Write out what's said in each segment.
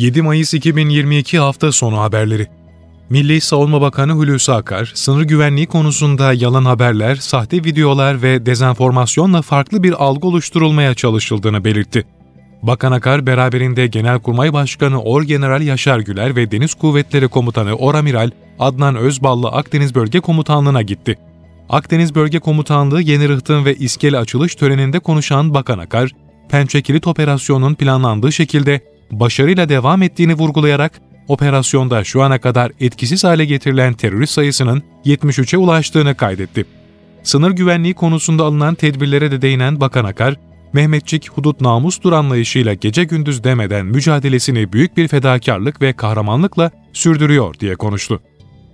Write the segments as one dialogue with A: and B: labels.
A: 7 Mayıs 2022 hafta sonu haberleri. Milli Savunma Bakanı Hulusi Akar, sınır güvenliği konusunda yalan haberler, sahte videolar ve dezenformasyonla farklı bir algı oluşturulmaya çalışıldığını belirtti. Bakan Akar beraberinde Genelkurmay Başkanı Orgeneral Yaşar Güler ve Deniz Kuvvetleri Komutanı Oramiral Adnan Özballı Akdeniz Bölge Komutanlığı'na gitti. Akdeniz Bölge Komutanlığı Yeni Rıhtım ve İskele açılış töreninde konuşan Bakan Akar, Pençe Kilit Operasyonu'nun planlandığı şekilde başarıyla devam ettiğini vurgulayarak, operasyonda şu ana kadar etkisiz hale getirilen terörist sayısının 73'e ulaştığını kaydetti. Sınır güvenliği konusunda alınan tedbirlere de değinen Bakan Akar, Mehmetçik hudut namustur anlayışıyla gece gündüz demeden mücadelesini büyük bir fedakarlık ve kahramanlıkla sürdürüyor diye konuştu.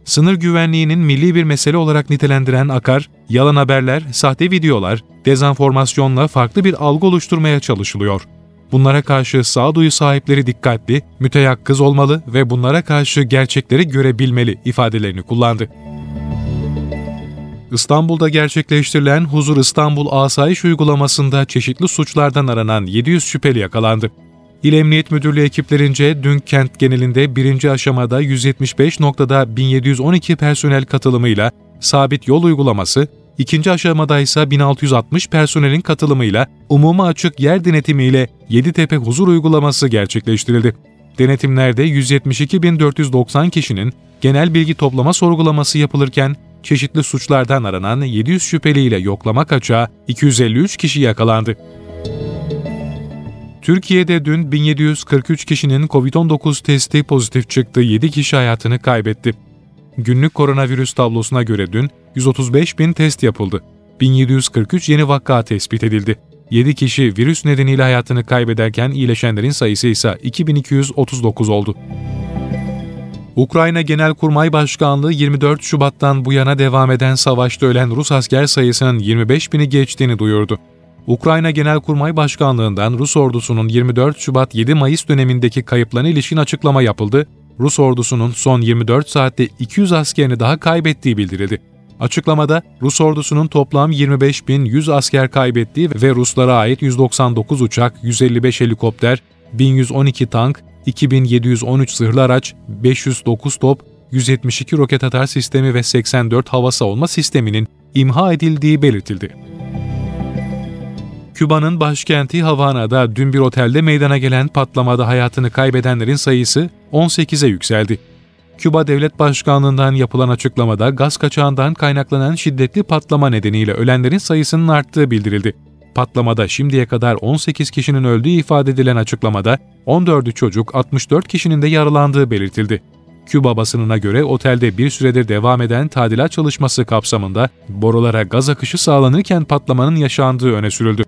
A: Sınır güvenliğinin milli bir mesele olarak nitelendiren Akar, yalan haberler, sahte videolar, dezenformasyonla farklı bir algı oluşturmaya çalışılıyor. Bunlara karşı sağduyu sahipleri dikkatli, müteyakkız olmalı ve bunlara karşı gerçekleri görebilmeli ifadelerini kullandı. İstanbul'da gerçekleştirilen Huzur İstanbul Asayiş uygulamasında çeşitli suçlardan aranan 700 şüpheli yakalandı. İl Emniyet Müdürlüğü ekiplerince dün kent genelinde birinci aşamada 175 noktada 1712 personel katılımıyla sabit yol uygulaması, ikinci aşamada ise 1660 personelin katılımıyla umuma açık yer denetimiyle Yeditepe huzur uygulaması gerçekleştirildi. Denetimlerde 172.490 kişinin genel bilgi toplama sorgulaması yapılırken çeşitli suçlardan aranan 700 şüpheliyle yoklama kaçağı 253 kişi yakalandı. Türkiye'de dün 1743 kişinin COVID-19 testi pozitif çıktı, 7 kişi hayatını kaybetti. Günlük koronavirüs tablosuna göre dün 135 bin test yapıldı. 1743 yeni vaka tespit edildi. 7 kişi virüs nedeniyle hayatını kaybederken iyileşenlerin sayısı ise 2239 oldu. Ukrayna Genelkurmay Başkanlığı 24 Şubat'tan bu yana devam eden savaşta ölen Rus asker sayısının 25 bini geçtiğini duyurdu. Ukrayna Genelkurmay Başkanlığı'ndan Rus ordusunun 24 Şubat 7 Mayıs dönemindeki kayıplarına ilişkin açıklama yapıldı. Rus ordusunun son 24 saatte 200 askerini daha kaybettiği bildirildi. Açıklamada Rus ordusunun toplam 25.100 asker kaybettiği ve Ruslara ait 199 uçak, 155 helikopter, 1112 tank, 2713 zırhlı araç, 509 top, 172 roket atar sistemi ve 84 hava savunma sisteminin imha edildiği belirtildi. Küba'nın başkenti Havana'da dün bir otelde meydana gelen patlamada hayatını kaybedenlerin sayısı 18'e yükseldi. Küba Devlet Başkanlığı'ndan yapılan açıklamada gaz kaçağından kaynaklanan şiddetli patlama nedeniyle ölenlerin sayısının arttığı bildirildi. Patlamada şimdiye kadar 18 kişinin öldüğü ifade edilen açıklamada 14'ü çocuk 64 kişinin de yaralandığı belirtildi. Küba basınına göre otelde bir süredir devam eden tadilat çalışması kapsamında borulara gaz akışı sağlanırken patlamanın yaşandığı öne sürüldü.